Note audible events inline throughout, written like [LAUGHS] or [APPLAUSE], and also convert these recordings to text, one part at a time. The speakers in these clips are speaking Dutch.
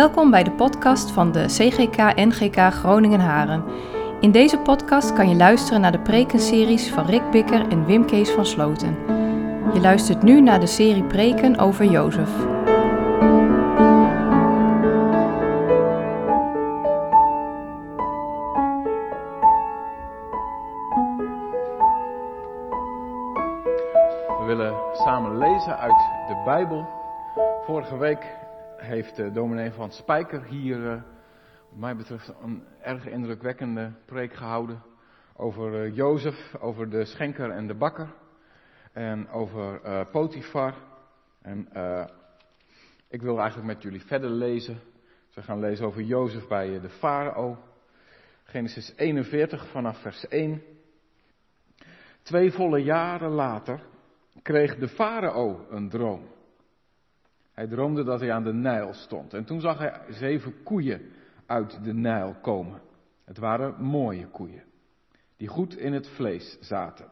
Welkom bij de podcast van de CGK NGK Groningen Haren. In deze podcast kan je luisteren naar de prekenseries van Rick Bikker en Wim Kees van Sloten. Je luistert nu naar de serie preken over Jozef. We willen samen lezen uit de Bijbel. Vorige week heeft de dominee van Spijker hier, eh, wat mij betreft, een erg indrukwekkende preek gehouden. Over eh, Jozef, over de schenker en de bakker. En over eh, Potifar. En eh, ik wil eigenlijk met jullie verder lezen. We gaan lezen over Jozef bij eh, de farao. Genesis 41 vanaf vers 1. Twee volle jaren later kreeg de farao een droom. Hij droomde dat hij aan de Nijl stond. En toen zag hij zeven koeien uit de Nijl komen. Het waren mooie koeien, die goed in het vlees zaten.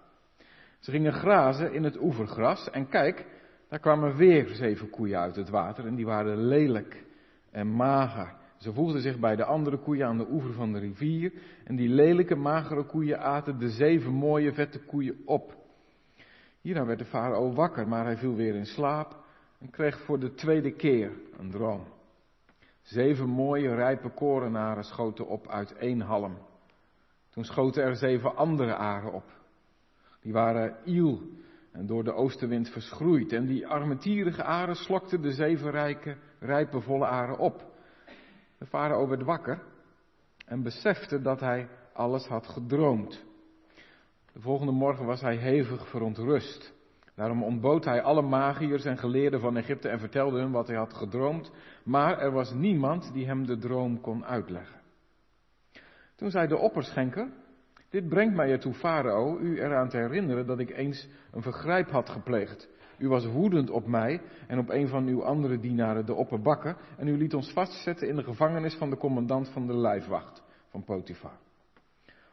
Ze gingen grazen in het oevergras en kijk, daar kwamen weer zeven koeien uit het water en die waren lelijk en mager. Ze voegden zich bij de andere koeien aan de oever van de rivier en die lelijke, magere koeien aten de zeven mooie, vette koeien op. Hierna werd de farao wakker, maar hij viel weer in slaap en kreeg voor de tweede keer een droom. Zeven mooie, rijpe korenaren schoten op uit één halm. Toen schoten er zeven andere aren op. Die waren iel en door de oostenwind verschroeid. En die armetierige aren slokten de zeven rijke, rijpe, volle aren op. De farao werd wakker en besefte dat hij alles had gedroomd. De volgende morgen was hij hevig verontrust. Daarom ontbood hij alle magiërs en geleerden van Egypte en vertelde hun wat hij had gedroomd. Maar er was niemand die hem de droom kon uitleggen. Toen zei de opperschenker, dit brengt mij ertoe, farao, u eraan te herinneren dat ik eens een vergrijp had gepleegd. U was woedend op mij en op een van uw andere dienaren, de opperbakker, en u liet ons vastzetten in de gevangenis van de commandant van de lijfwacht van Potifar.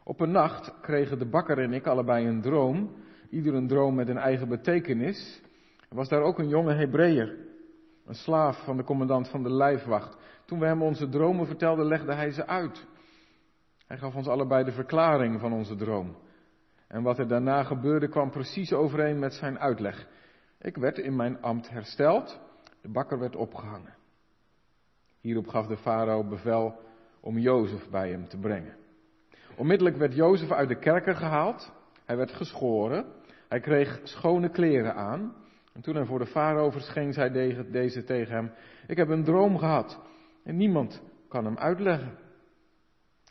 Op een nacht kregen de bakker en ik allebei een droom, ieder een droom met een eigen betekenis. Was daar ook een jonge Hebreeër, een slaaf van de commandant van de lijfwacht. Toen we hem onze dromen vertelden, legde hij ze uit. Hij gaf ons allebei de verklaring van onze droom. En wat er daarna gebeurde kwam precies overeen met zijn uitleg. Ik werd in mijn ambt hersteld, de bakker werd opgehangen. Hierop gaf de farao bevel om Jozef bij hem te brengen. Onmiddellijk werd Jozef uit de kerker gehaald. Hij werd geschoren. Hij kreeg schone kleren aan. En toen hij voor de farao verscheen, zei deze tegen hem: Ik heb een droom gehad. En niemand kan hem uitleggen.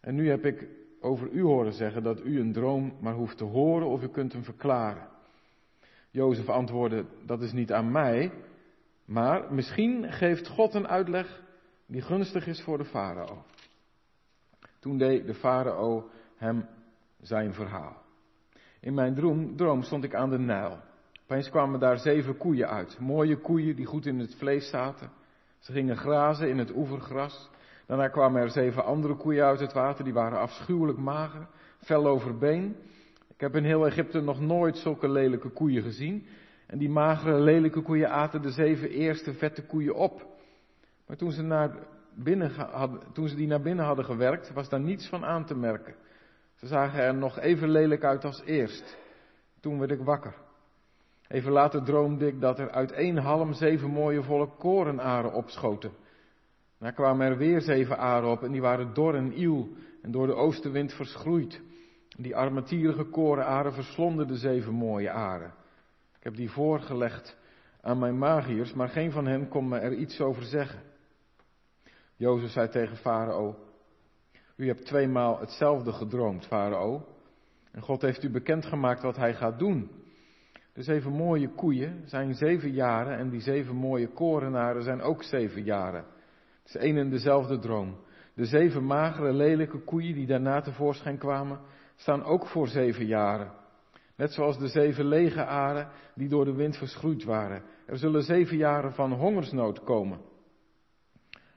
En nu heb ik over u horen zeggen dat u een droom maar hoeft te horen of u kunt hem verklaren. Jozef antwoordde: Dat is niet aan mij, maar misschien geeft God een uitleg die gunstig is voor de farao. Toen deed de farao hem zijn verhaal. In mijn droom, droom stond ik aan de Nijl. Opeens kwamen daar zeven koeien uit. Mooie koeien die goed in het vlees zaten. Ze gingen grazen in het oevergras. Daarna kwamen er zeven andere koeien uit het water. Die waren afschuwelijk mager, fel over been. Ik heb in heel Egypte nog nooit zulke lelijke koeien gezien. En die magere, lelijke koeien aten de zeven eerste vette koeien op. Maar toen ze, naar binnen toen ze die naar binnen hadden gewerkt, was daar niets van aan te merken. Ze zagen er nog even lelijk uit als eerst. Toen werd ik wakker. Even later droomde ik dat er uit één halm zeven mooie volle korenaren opschoten. Daar kwamen er weer zeven aren op en die waren dor en iel en door de oostenwind verschroeid. Die armetierige korenaren verslonden de zeven mooie aren. Ik heb die voorgelegd aan mijn magiërs, maar geen van hen kon me er iets over zeggen. Jozef zei tegen Farao, u hebt tweemaal hetzelfde gedroomd, Farao. En God heeft u bekendgemaakt wat hij gaat doen. De zeven mooie koeien zijn zeven jaren en die zeven mooie korenaren zijn ook zeven jaren. Het is één en dezelfde droom. De zeven magere, lelijke koeien die daarna tevoorschijn kwamen, staan ook voor zeven jaren. Net zoals de zeven lege aren die door de wind verschroeid waren. Er zullen zeven jaren van hongersnood komen.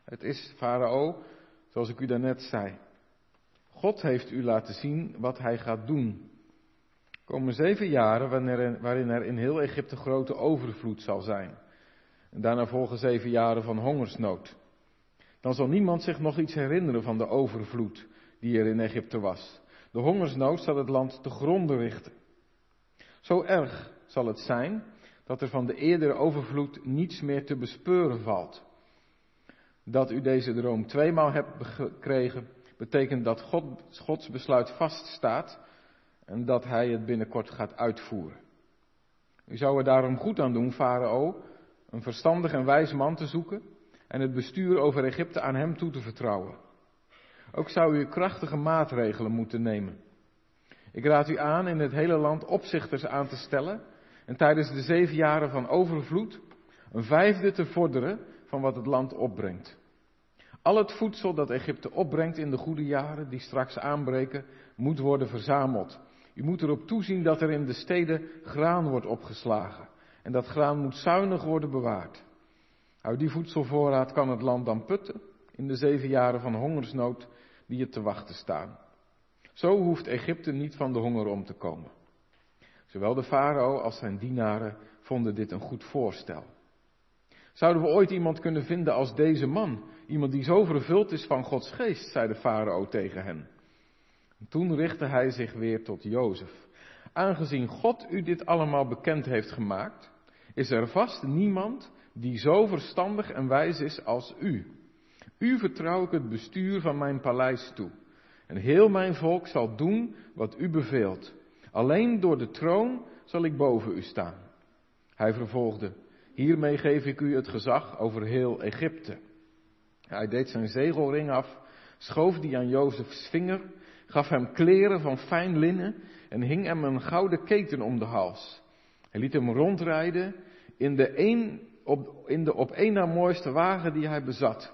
Het is, Farao, zoals ik u daarnet zei. God heeft u laten zien wat hij gaat doen. Er komen zeven jaren waarin er in heel Egypte grote overvloed zal zijn. En daarna volgen zeven jaren van hongersnood. Dan zal niemand zich nog iets herinneren van de overvloed die er in Egypte was. De hongersnood zal het land te gronden richten. Zo erg zal het zijn dat er van de eerdere overvloed niets meer te bespeuren valt. Dat u deze droom tweemaal hebt gekregen, betekent dat God, Gods besluit vaststaat en dat Hij het binnenkort gaat uitvoeren. U zou er daarom goed aan doen, Farao, een verstandig en wijs man te zoeken en het bestuur over Egypte aan hem toe te vertrouwen. Ook zou u krachtige maatregelen moeten nemen. Ik raad u aan in het hele land opzichters aan te stellen en tijdens de zeven jaren van overvloed een vijfde te vorderen van wat het land opbrengt. Al het voedsel dat Egypte opbrengt in de goede jaren die straks aanbreken, moet worden verzameld. U moet erop toezien dat er in de steden graan wordt opgeslagen. En dat graan moet zuinig worden bewaard. Uit die voedselvoorraad kan het land dan putten in de zeven jaren van hongersnood die het te wachten staan. Zo hoeft Egypte niet van de honger om te komen. Zowel de farao als zijn dienaren vonden dit een goed voorstel. Zouden we ooit iemand kunnen vinden als deze man? Iemand die zo vervuld is van Gods geest, zei de farao tegen hen. Toen richtte hij zich weer tot Jozef. Aangezien God u dit allemaal bekend heeft gemaakt, is er vast niemand die zo verstandig en wijs is als u. U vertrouw ik het bestuur van mijn paleis toe. En heel mijn volk zal doen wat u beveelt. Alleen door de troon zal ik boven u staan. Hij vervolgde, hiermee geef ik u het gezag over heel Egypte. Hij deed zijn zegelring af, schoof die aan Jozefs vinger, gaf hem kleren van fijn linnen en hing hem een gouden keten om de hals. Hij liet hem rondrijden in de, een, op, in de op één na mooiste wagen die hij bezat.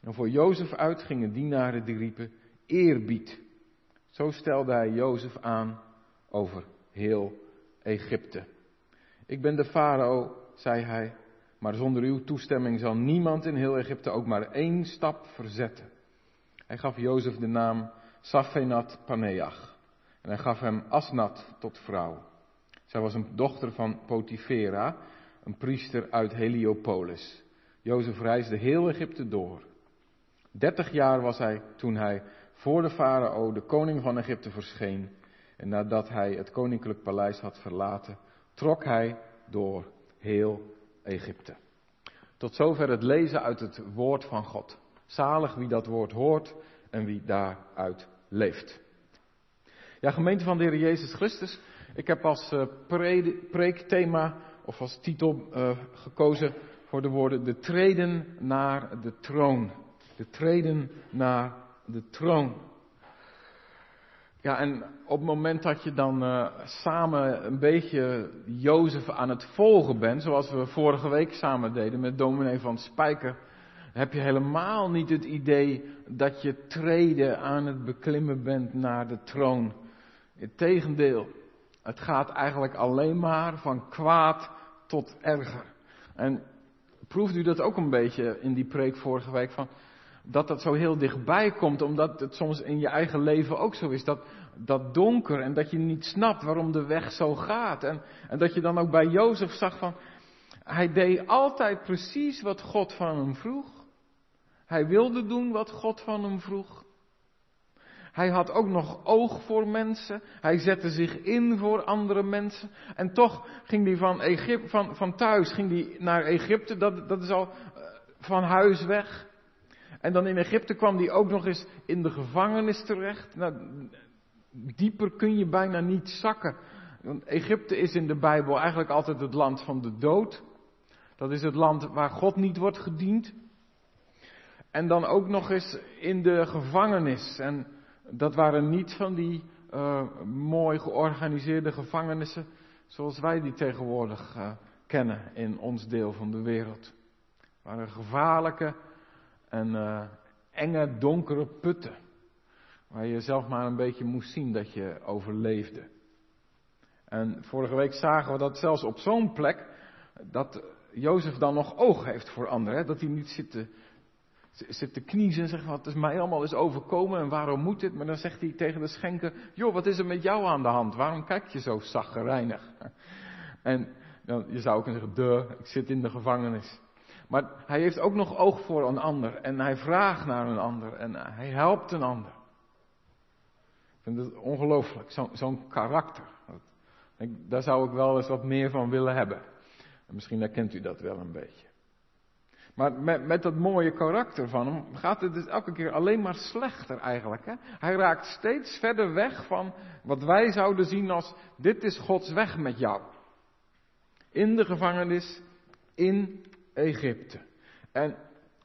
En voor Jozef uit gingen dienaren die riepen, eerbied. Zo stelde hij Jozef aan over heel Egypte. Ik ben de farao, zei hij, maar zonder uw toestemming zal niemand in heel Egypte ook maar één stap verzetten. Hij gaf Jozef de naam Safenat Paneach en hij gaf hem Asnat tot vrouw. Zij was een dochter van Potifera, een priester uit Heliopolis. Jozef reisde heel Egypte door. Dertig jaar was hij toen hij voor de farao, de koning van Egypte, verscheen. En nadat hij het koninklijk paleis had verlaten, trok hij door heel Egypte. Tot zover het lezen uit het woord van God. Zalig wie dat woord hoort en wie daaruit leeft. Ja, gemeente van de Heer Jezus Christus. Ik heb als uh, preekthema of als titel uh, gekozen voor de woorden de treden naar de troon. De treden naar de troon. Ja, en op het moment dat je dan uh, samen een beetje Jozef aan het volgen bent, zoals we vorige week samen deden met dominee van Spijker, heb je helemaal niet het idee dat je treden aan het beklimmen bent naar de troon. Integendeel, het gaat eigenlijk alleen maar van kwaad tot erger. En proefde u dat ook een beetje in die preek vorige week van, dat dat zo heel dichtbij komt, omdat het soms in je eigen leven ook zo is. Dat, dat donker en dat je niet snapt waarom de weg zo gaat. En, en dat je dan ook bij Jozef zag van, hij deed altijd precies wat God van hem vroeg. Hij wilde doen wat God van hem vroeg. Hij had ook nog oog voor mensen. Hij zette zich in voor andere mensen. En toch ging hij van, Egypte, van, van thuis ging hij naar Egypte. Dat, dat is al eh, van huis weg. En dan in Egypte kwam hij ook nog eens in de gevangenis terecht. Nou, dieper kun je bijna niet zakken. Want Egypte is in de Bijbel eigenlijk altijd het land van de dood. Dat is het land waar God niet wordt gediend. En dan ook nog eens in de gevangenis. En dat waren niet van die uh, mooi georganiseerde gevangenissen zoals wij die tegenwoordig uh, kennen in ons deel van de wereld. Het waren gevaarlijke en uh, enge donkere putten. Waar je zelf maar een beetje moest zien dat je overleefde. En vorige week zagen we dat zelfs op zo'n plek, dat Jozef dan nog oog heeft voor anderen. Hè? Dat hij niet zit te, zit te kniezen en zegt, wat is mij allemaal is overkomen en waarom moet dit? Maar dan zegt hij tegen de schenker, joh, wat is er met jou aan de hand? Waarom kijk je zo zaggerijnig? [LAUGHS] En dan, je zou kunnen zeggen, de, ik zit in de gevangenis. Maar hij heeft ook nog oog voor een ander. En hij vraagt naar een ander. En hij helpt een ander. Ik vind het ongelooflijk. Zo'n karakter. Daar zou ik wel eens wat meer van willen hebben. En misschien herkent u dat wel een beetje. Maar met, met dat mooie karakter van hem gaat het dus elke keer alleen maar slechter eigenlijk. Hè? Hij raakt steeds verder weg van wat wij zouden zien als dit is Gods weg met jou. In de gevangenis in Egypte. En,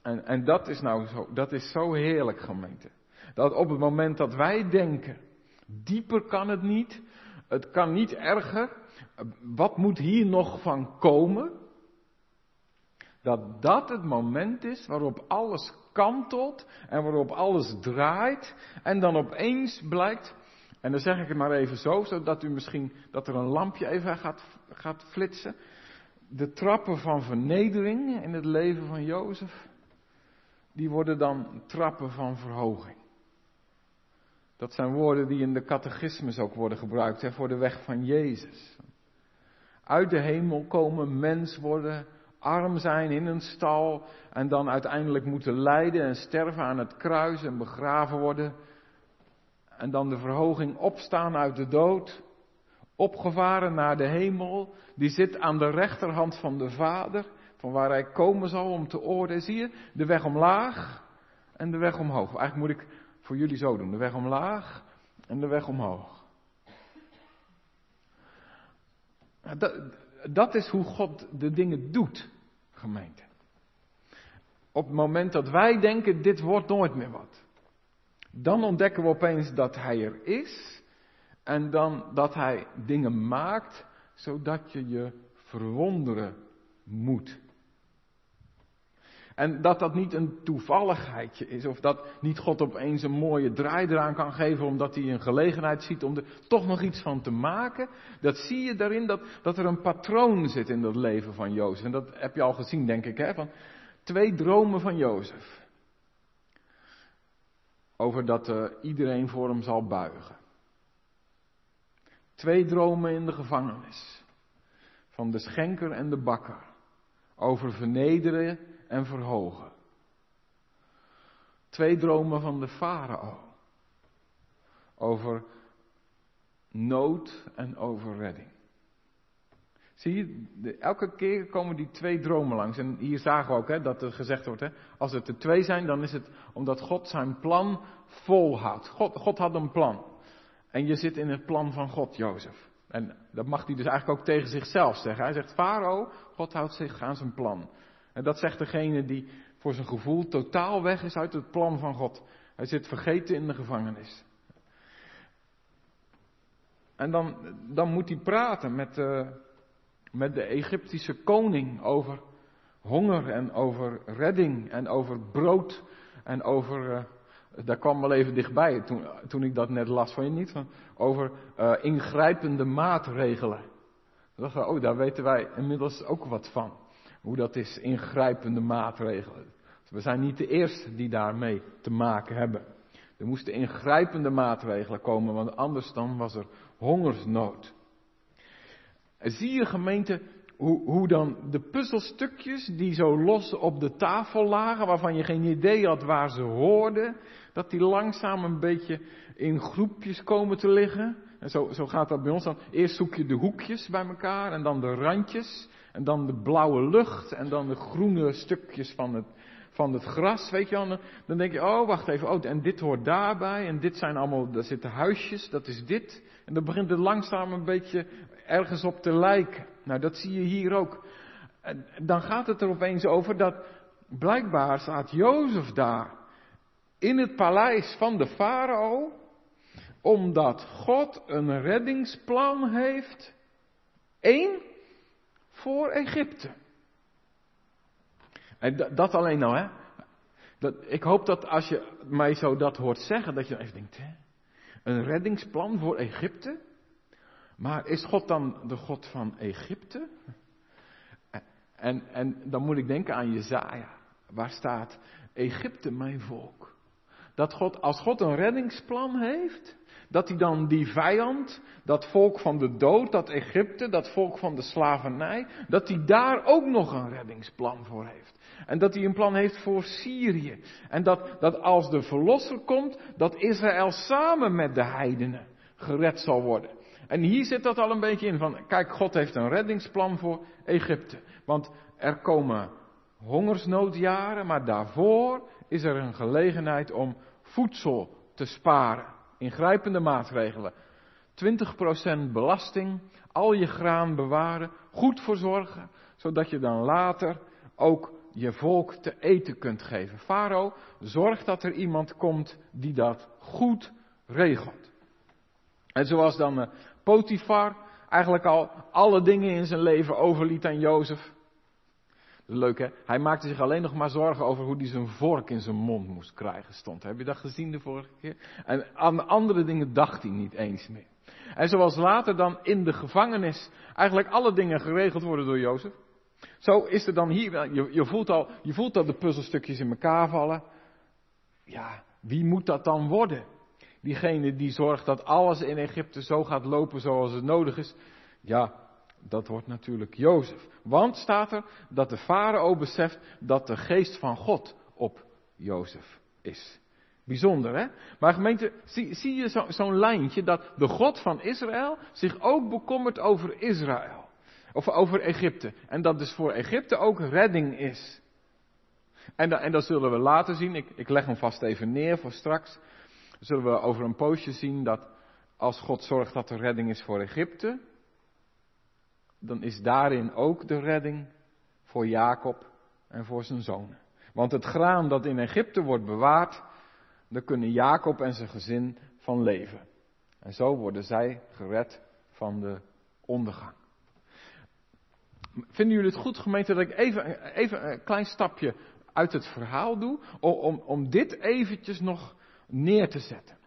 en, en dat is nou zo, dat is zo heerlijk gemeente. Dat op het moment dat wij denken, dieper kan het niet, het kan niet erger, wat moet hier nog van komen? Dat dat het moment is waarop alles kantelt en waarop alles draait en dan opeens blijkt, en dan zeg ik het maar even zo, zodat u misschien, dat er een lampje even gaat, gaat flitsen. De trappen van vernedering in het leven van Jozef, die worden dan trappen van verhoging. Dat zijn woorden die in de catechismus ook worden gebruikt hè, voor de weg van Jezus. Uit de hemel komen, mens worden, arm zijn in een stal en dan uiteindelijk moeten lijden en sterven aan het kruis en begraven worden. En dan de verhoging opstaan uit de dood, opgevaren naar de hemel, die zit aan de rechterhand van de Vader, van waar hij komen zal om te oordelen. Zie je, de weg omlaag en de weg omhoog. Eigenlijk moet ik voor jullie zo doen, de weg omlaag en de weg omhoog. Dat, dat is hoe God de dingen doet, gemeente. Op het moment dat wij denken, dit wordt nooit meer wat. Dan ontdekken we opeens dat Hij er is. En dan dat Hij dingen maakt, zodat je je verwonderen moet. En dat dat niet een toevalligheidje is, of dat niet God opeens een mooie draai eraan kan geven omdat hij een gelegenheid ziet om er toch nog iets van te maken. Dat zie je daarin dat, dat er een patroon zit in het leven van Jozef. En dat heb je al gezien, denk ik, hè, van twee dromen van Jozef. Over dat uh, iedereen voor hem zal buigen. Twee dromen in de gevangenis. Van de schenker en de bakker. Over vernederen en verhogen. Twee dromen van de farao. Over nood en over redding. Zie je, elke keer komen die twee dromen langs. En hier zagen we ook hè, dat er gezegd wordt, hè, als het er twee zijn, dan is het omdat God zijn plan volhoudt. God, God had een plan. En je zit in het plan van God, Jozef. En dat mag hij dus eigenlijk ook tegen zichzelf zeggen. Hij zegt, Farao, God houdt zich aan zijn plan. En dat zegt degene die voor zijn gevoel totaal weg is uit het plan van God. Hij zit vergeten in de gevangenis. En dan, dan moet hij praten met, uh, met de Egyptische koning over honger en over redding en over brood en over. Uh, daar kwam wel even dichtbij toen, toen ik dat net las van je niet. Van, over uh, ingrijpende maatregelen. dacht oh, daar weten wij inmiddels ook wat van. Hoe dat is, ingrijpende maatregelen. We zijn niet de eerste die daarmee te maken hebben. Er moesten ingrijpende maatregelen komen, want anders dan was er hongersnood. Zie je gemeente hoe, hoe dan de puzzelstukjes die zo los op de tafel lagen, waarvan je geen idee had waar ze hoorden, dat die langzaam een beetje in groepjes komen te liggen. En zo, zo gaat dat bij ons dan. Eerst zoek je de hoekjes bij elkaar en dan de randjes. En dan de blauwe lucht en dan de groene stukjes van het, van het gras, weet je wel. Dan denk je, oh wacht even, oh, en dit hoort daarbij en dit zijn allemaal, daar zitten huisjes, dat is dit. En dan begint het langzaam een beetje ergens op te lijken. Nou, dat zie je hier ook. En dan gaat het er opeens over dat blijkbaar staat Jozef daar in het paleis van de farao, omdat God een reddingsplan heeft. Eén, voor Egypte. En dat alleen nou, hè. Dat, ik hoop dat als je mij zo dat hoort zeggen, dat je even denkt, hè, een reddingsplan voor Egypte? Maar is God dan de God van Egypte? En, en dan moet ik denken aan Jezaja, waar staat, Egypte mijn volk. Dat God, als God een reddingsplan heeft, dat hij dan die vijand, dat volk van de dood, dat Egypte, dat volk van de slavernij, dat hij daar ook nog een reddingsplan voor heeft. En dat hij een plan heeft voor Syrië. En dat, dat als de verlosser komt, dat Israël samen met de heidenen gered zal worden. En hier zit dat al een beetje in van, kijk, God heeft een reddingsplan voor Egypte. Want er komen hongersnoodjaren, maar daarvoor is er een gelegenheid om voedsel te sparen. Ingrijpende maatregelen. 20% belasting, al je graan bewaren, goed verzorgen, zodat je dan later ook je volk te eten kunt geven. Farao, zorg dat er iemand komt die dat goed regelt. En zoals dan uh, Potifar eigenlijk al alle dingen in zijn leven overliet aan Jozef. Leuk hè? Hij maakte zich alleen nog maar zorgen over hoe hij zijn vork in zijn mond moest krijgen, stond. Heb je dat gezien de vorige keer? En aan andere dingen dacht hij niet eens meer. En zoals later dan in de gevangenis eigenlijk alle dingen geregeld worden door Jozef. Zo is er dan hier, je, je, voelt al, je voelt dat de puzzelstukjes in elkaar vallen. Ja, wie moet dat dan worden? Diegene die zorgt dat alles in Egypte zo gaat lopen zoals het nodig is. Ja, dat wordt natuurlijk Jozef. Want staat er dat de farao beseft dat de geest van God op Jozef is. Bijzonder hè? Maar gemeente, zie, zie je zo'n lijntje dat de God van Israël zich ook bekommert over Israël. Of over Egypte. En dat dus voor Egypte ook redding is. En, en dat zullen we later zien. Ik, ik leg hem vast even neer voor straks. Zullen we over een poosje zien dat als God zorgt dat er redding is voor Egypte, dan is daarin ook de redding voor Jacob en voor zijn zonen. Want het graan dat in Egypte wordt bewaard, daar kunnen Jacob en zijn gezin van leven. En zo worden zij gered van de ondergang. Vinden jullie het goed, gemeente, dat ik even, even een klein stapje uit het verhaal doe, om, om, dit eventjes nog neer te zetten?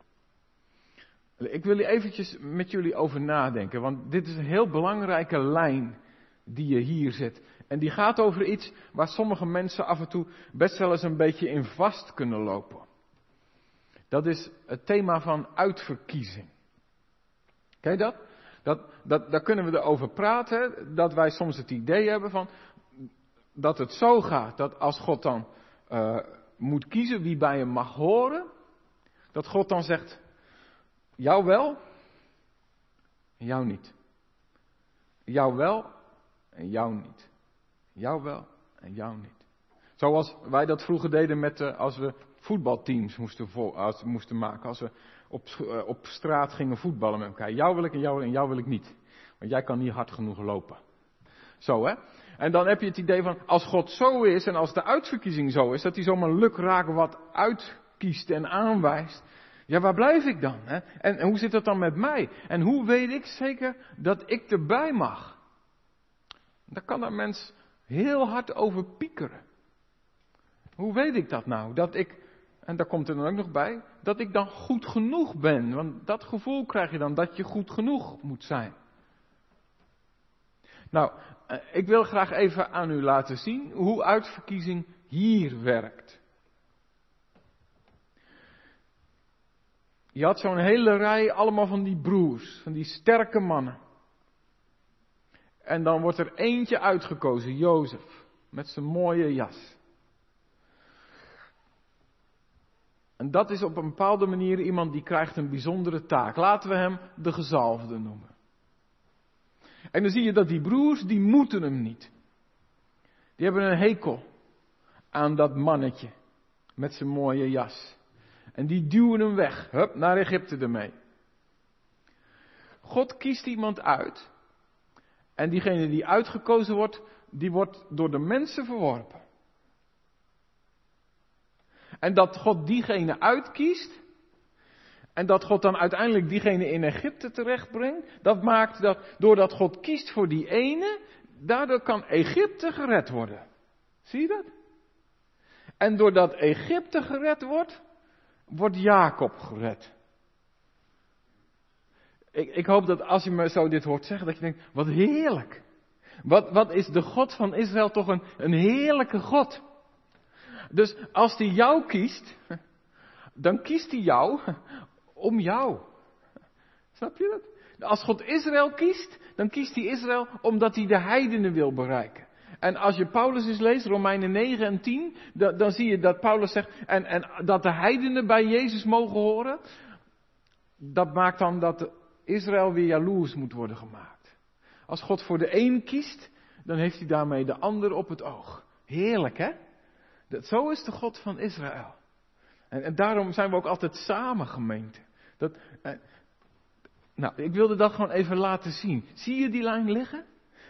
Ik wil eventjes met jullie over nadenken, want dit is een heel belangrijke lijn die je hier zet. En die gaat over iets waar sommige mensen af en toe best wel eens een beetje in vast kunnen lopen. Dat is het thema van uitverkiezing. Ken dat? Dat, dat, daar kunnen we erover praten, dat wij soms het idee hebben van dat het zo gaat dat als God dan uh, moet kiezen wie bij hem mag horen, dat God dan zegt, jou wel en jou niet. Jou wel en jou niet. Jou wel en jou niet. Zoals wij dat vroeger deden met, uh, als we voetbalteams moesten, vol, moesten maken. Als we op, uh, op straat gingen voetballen met elkaar. Jou wil ik en jou, en jou wil ik niet. Want jij kan niet hard genoeg lopen. Zo hè. En dan heb je het idee van, als God zo is en als de uitverkiezing zo is, dat hij zomaar lukraak wat uitkiest en aanwijst. Ja, waar blijf ik dan? Hè? En, en hoe zit dat dan met mij? En hoe weet ik zeker dat ik erbij mag? Daar kan een mens heel hard over piekeren. Hoe weet ik dat nou? Dat ik, en daar komt er dan ook nog bij, dat ik dan goed genoeg ben. Want dat gevoel krijg je dan, dat je goed genoeg moet zijn. Nou, eh, ik wil graag even aan u laten zien hoe uitverkiezing hier werkt. Je had zo'n hele rij allemaal van die broers, van die sterke mannen. En dan wordt er eentje uitgekozen, Jozef, met zijn mooie jas. En dat is op een bepaalde manier iemand die krijgt een bijzondere taak. Laten we hem de gezalfde noemen. En dan zie je dat die broers, die moeten hem niet. Die hebben een hekel aan dat mannetje met zijn mooie jas. En die duwen hem weg, hup, naar Egypte ermee. God kiest iemand uit. En diegene die uitgekozen wordt, die wordt door de mensen verworpen. En dat God diegene uitkiest. En dat God dan uiteindelijk diegene in Egypte terechtbrengt. Dat maakt dat doordat God kiest voor die ene. Daardoor kan Egypte gered worden. Zie je dat? En doordat Egypte gered wordt, wordt Jacob gered. Ik, ik, hoop dat als je me zo dit hoort zeggen, dat je denkt, wat heerlijk. Wat, wat is de God van Israël toch een, een heerlijke God. Dus als hij jou kiest, dan kiest hij jou om jou. Snap je dat? Als God Israël kiest, dan kiest hij Israël omdat hij de heidenen wil bereiken. En als je Paulus eens leest, Romeinen 9 en 10, dan, dan zie je dat Paulus zegt, en, en dat de heidenen bij Jezus mogen horen, dat maakt dan dat Israël weer jaloers moet worden gemaakt. Als God voor de een kiest, dan heeft hij daarmee de ander op het oog. Heerlijk, hè? Dat, zo is de God van Israël. En, en daarom zijn we ook altijd samen gemeente. Dat, eh, nou, ik wilde dat gewoon even laten zien. Zie je die lijn liggen?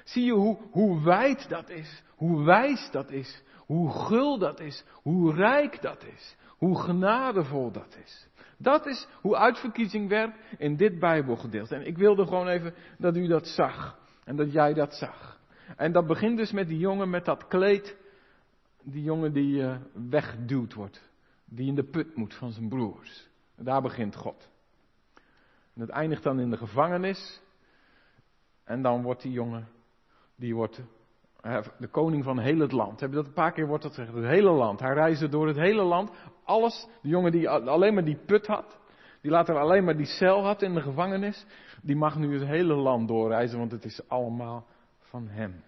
Zie je hoe, hoe wijd dat is? Hoe wijs dat is? Hoe gul dat is? Hoe rijk dat is? Hoe genadevol dat is? Dat is hoe uitverkiezing werkt in dit Bijbelgedeelte. En ik wilde gewoon even dat u dat zag. En dat jij dat zag. En dat begint dus met die jongen met dat kleed. Die jongen die uh, weggeduwd wordt. Die in de put moet van zijn broers. daar begint God. En het eindigt dan in de gevangenis. En dan wordt die jongen, die wordt de koning van heel het land. Heb je dat een paar keer wordt dat gezegd? Het hele land. Hij reisde door het hele land. Alles, de jongen die alleen maar die put had, die later alleen maar die cel had in de gevangenis, die mag nu het hele land doorreizen, want het is allemaal van hem.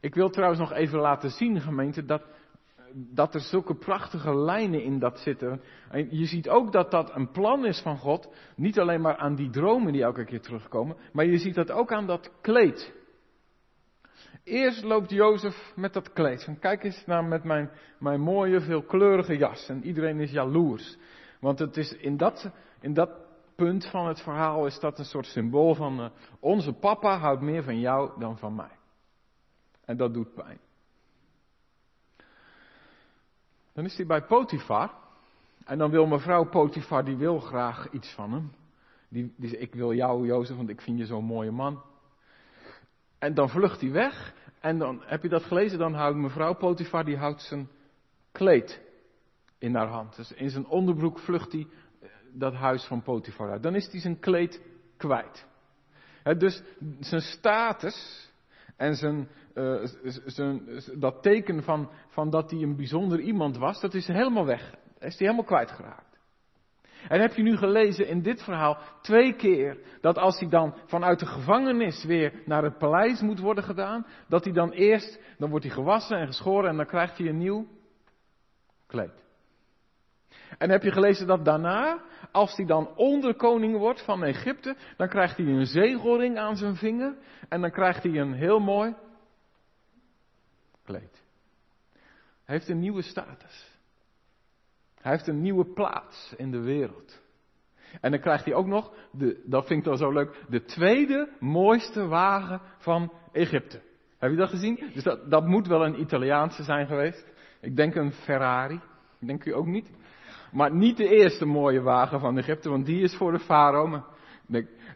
Ik wil trouwens nog even laten zien, gemeente, dat, dat er zulke prachtige lijnen in dat zitten. En je ziet ook dat dat een plan is van God. Niet alleen maar aan die dromen die elke keer terugkomen, maar je ziet dat ook aan dat kleed. Eerst loopt Jozef met dat kleed. Van kijk eens naar met mijn, mijn mooie, veelkleurige jas. En iedereen is jaloers. Want het is in dat, in dat punt van het verhaal is dat een soort symbool van uh, onze papa houdt meer van jou dan van mij. En dat doet pijn. Dan is hij bij Potifar. En dan wil mevrouw Potifar, die wil graag iets van hem. Die, die zegt, ik wil jou Jozef, want ik vind je zo'n mooie man. En dan vlucht hij weg. En dan, heb je dat gelezen? Dan houdt mevrouw Potifar, die houdt zijn kleed in haar hand. Dus in zijn onderbroek vlucht hij eh, dat huis van Potifar uit. Dan is hij zijn kleed kwijt. dus zijn status en zijn, uh, zijn, dat teken van, van dat hij een bijzonder iemand was, dat is helemaal weg. Is hij helemaal kwijtgeraakt. En heb je nu gelezen in dit verhaal twee keer dat als hij dan vanuit de gevangenis weer naar het paleis moet worden gedaan, dat hij dan eerst, dan wordt hij gewassen en geschoren en dan krijgt hij een nieuw kleed. En heb je gelezen dat daarna, als hij dan onderkoning wordt van Egypte, dan krijgt hij een zegelring aan zijn vinger en dan krijgt hij een heel mooi kleed. Hij heeft een nieuwe status. Hij heeft een nieuwe plaats in de wereld. En dan krijgt hij ook nog, de, dat vind ik dan zo leuk, de tweede mooiste wagen van Egypte. Heb je dat gezien? Dus dat, dat moet wel een Italiaanse zijn geweest. Ik denk een Ferrari. Denk u ook niet? Maar niet de eerste mooie wagen van Egypte, want die is voor de farao. Maar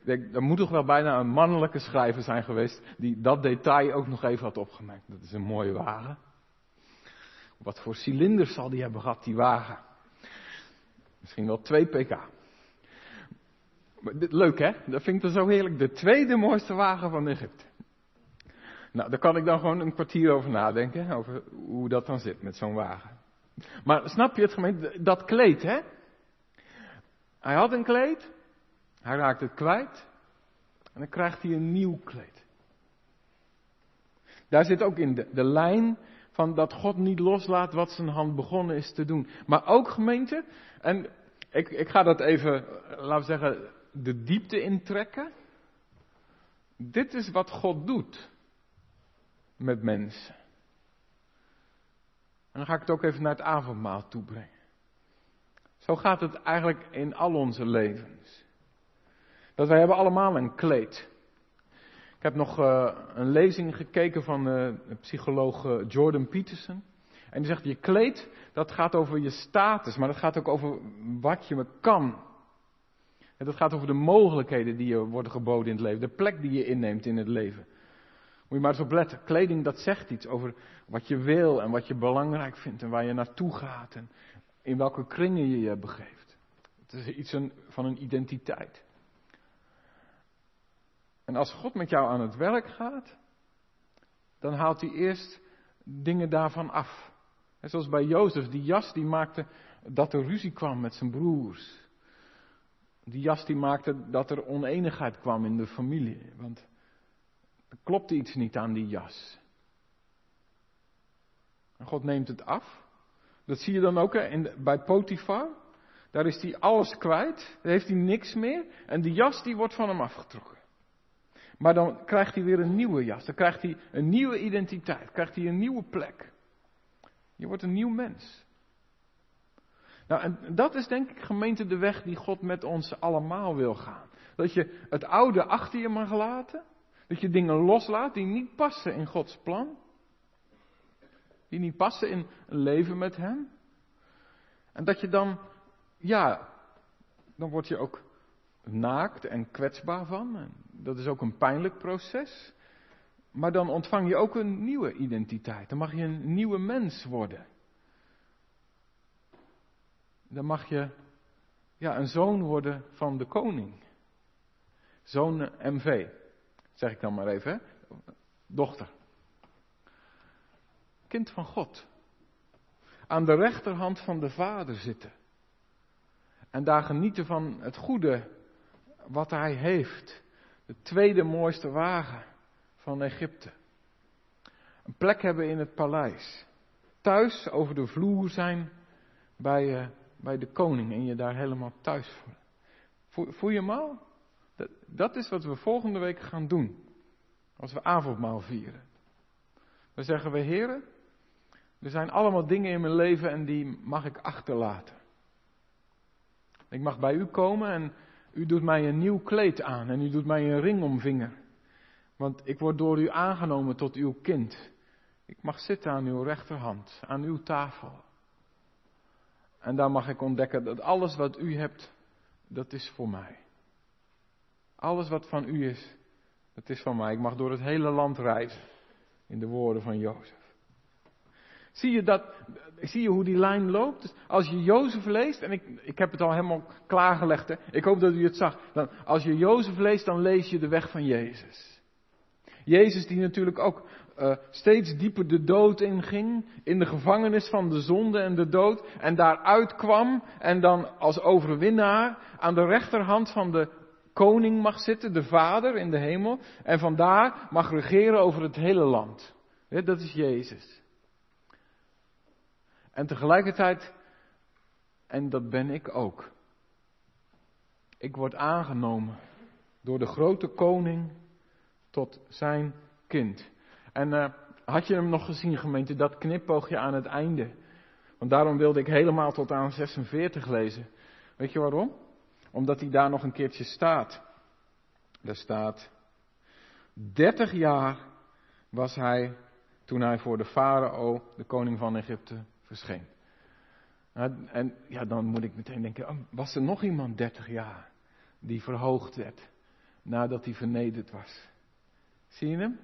er moet toch wel bijna een mannelijke schrijver zijn geweest die dat detail ook nog even had opgemerkt. Dat is een mooie wagen. Wat voor cilinders zal die hebben gehad, die wagen? Misschien wel 2 pk. Leuk hè? Dat vind ik dan zo heerlijk. De tweede mooiste wagen van Egypte. Nou, daar kan ik dan gewoon een kwartier over nadenken. Over hoe dat dan zit met zo'n wagen. Maar snap je het gemeente? Dat kleed hè? Hij had een kleed. Hij raakt het kwijt. En dan krijgt hij een nieuw kleed. Daar zit ook in de, de lijn van dat God niet loslaat wat zijn hand begonnen is te doen. Maar ook gemeente, en ik, ik ga dat even, laten we zeggen, de diepte intrekken. Dit is wat God doet met mensen. En dan ga ik het ook even naar het avondmaal toe brengen. Zo gaat het eigenlijk in al onze levens. Dat wij hebben allemaal een kleed. Ik heb nog uh, een lezing gekeken van uh, de psycholoog Jordan Peterson. En die zegt, je kleed, dat gaat over je status, maar dat gaat ook over wat je me kan. En dat gaat over de mogelijkheden die je worden geboden in het leven, de plek die je inneemt in het leven. Moet je maar eens op letten. Kleding, dat zegt iets over wat je wil en wat je belangrijk vindt en waar je naartoe gaat en in welke kringen je je begeeft. Het is iets van een identiteit. En als God met jou aan het werk gaat, dan haalt hij eerst dingen daarvan af. En zoals bij Jozef, die jas die maakte dat er ruzie kwam met zijn broers. Die jas die maakte dat er oneenigheid kwam in de familie. Want er klopte iets niet aan die jas. En God neemt het af. Dat zie je dan ook in, bij Potifar. Daar is hij alles kwijt. Daar heeft hij niks meer. En die jas die wordt van hem afgetrokken. Maar dan krijgt hij weer een nieuwe jas. Dan krijgt hij een nieuwe identiteit. Krijgt hij een nieuwe plek. Je wordt een nieuw mens. Nou, en dat is denk ik gemeente de weg die God met ons allemaal wil gaan. Dat je het oude achter je mag laten. Dat je dingen loslaat die niet passen in Gods plan. Die niet passen in een leven met Hem. En dat je dan, ja, dan word je ook naakt en kwetsbaar van. En dat is ook een pijnlijk proces. Maar dan ontvang je ook een nieuwe identiteit. Dan mag je een nieuwe mens worden. Dan mag je ja, een zoon worden van de koning. Zoon MV, zeg ik dan maar even. Hè? Dochter. Kind van God. Aan de rechterhand van de Vader zitten. En daar genieten van het goede wat hij heeft. De tweede mooiste wagen van Egypte. Een plek hebben in het paleis. Thuis over de vloer zijn bij, uh, bij de koning en je daar helemaal thuis voelen. Voel, je hem al? Dat, dat is wat we volgende week gaan doen. Als we avondmaal vieren. Dan zeggen we, heren, er zijn allemaal dingen in mijn leven en die mag ik achterlaten. Ik mag bij u komen en u doet mij een nieuw kleed aan en u doet mij een ring om vinger. Want ik word door u aangenomen tot uw kind. Ik mag zitten aan uw rechterhand, aan uw tafel. En daar mag ik ontdekken dat alles wat u hebt, dat is voor mij. Alles wat van u is, dat is van mij. Ik mag door het hele land reizen. In de woorden van Jozef. Zie je, dat, zie je hoe die lijn loopt? Dus als je Jozef leest, en ik, ik heb het al helemaal klaargelegd, hè? ik hoop dat u het zag. Dan, als je Jozef leest, dan lees je de weg van Jezus. Jezus die natuurlijk ook uh, steeds dieper de dood inging, in de gevangenis van de zonde en de dood, en daaruit kwam en dan als overwinnaar aan de rechterhand van de koning mag zitten, de Vader in de hemel, en vandaar mag regeren over het hele land. dat is Jezus. En tegelijkertijd, en dat ben ik ook. Ik word aangenomen door de grote koning tot zijn kind. En uh, had je hem nog gezien, gemeente, dat knipoogje aan het einde? Want daarom wilde ik helemaal tot aan 46 lezen. Weet je waarom? Omdat hij daar nog een keertje staat. Daar staat, 30 jaar was hij toen hij voor de farao, de koning van Egypte, verscheen. En ja, dan moet ik meteen denken, oh, was er nog iemand 30 jaar die verhoogd werd nadat hij vernederd was? Zie je hem?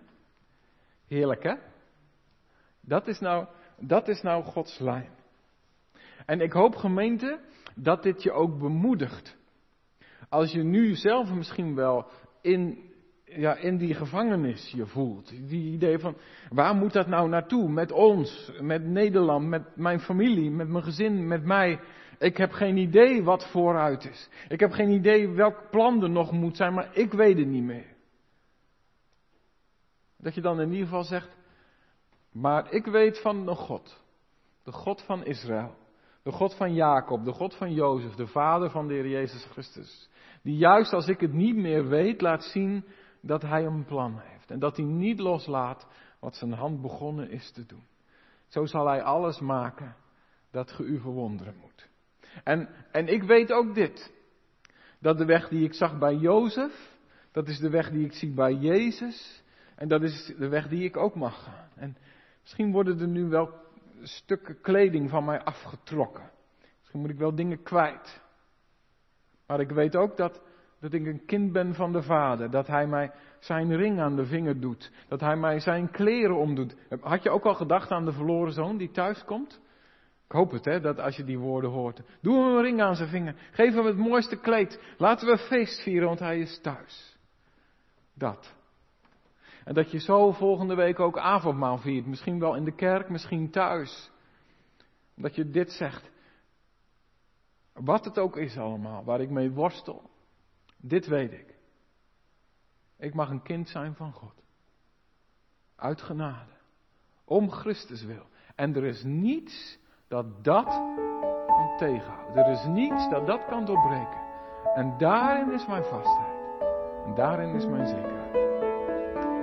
Heerlijk hè? Dat is nou, dat is nou Gods lijn. En ik hoop gemeente dat dit je ook bemoedigt. Als je nu zelf misschien wel in ja, in die gevangenis je voelt. Die idee van, waar moet dat nou naartoe? Met ons, met Nederland, met mijn familie, met mijn gezin, met mij. Ik heb geen idee wat vooruit is. Ik heb geen idee welk plan er nog moet zijn, maar ik weet het niet meer. Dat je dan in ieder geval zegt, maar ik weet van de God. De God van Israël. De God van Jacob, de God van Jozef, de vader van de Heer Jezus Christus. Die juist als ik het niet meer weet, laat zien dat hij een plan heeft. En dat hij niet loslaat wat zijn hand begonnen is te doen. Zo zal hij alles maken dat ge u verwonderen moet. En, en ik weet ook dit. Dat de weg die ik zag bij Jozef, dat is de weg die ik zie bij Jezus. En dat is de weg die ik ook mag gaan. En misschien worden er nu wel stukken kleding van mij afgetrokken. Misschien moet ik wel dingen kwijt. Maar ik weet ook dat dat ik een kind ben van de Vader. Dat Hij mij zijn ring aan de vinger doet. Dat Hij mij zijn kleren omdoet. Had je ook al gedacht aan de verloren zoon die thuis komt? Ik hoop het, hè, dat als je die woorden hoort. Doe hem een ring aan zijn vinger. Geef hem het mooiste kleed. Laten we feest vieren, want hij is thuis. Dat. En dat je zo volgende week ook avondmaal viert. Misschien wel in de kerk, misschien thuis. Dat je dit zegt. Wat het ook is allemaal, waar ik mee worstel. Dit weet ik. Ik mag een kind zijn van God. Uit genade. Om Christus wil. En er is niets dat dat kan tegenhouden. Er is niets dat dat kan doorbreken. En daarin is mijn vastheid. En daarin is mijn zekerheid.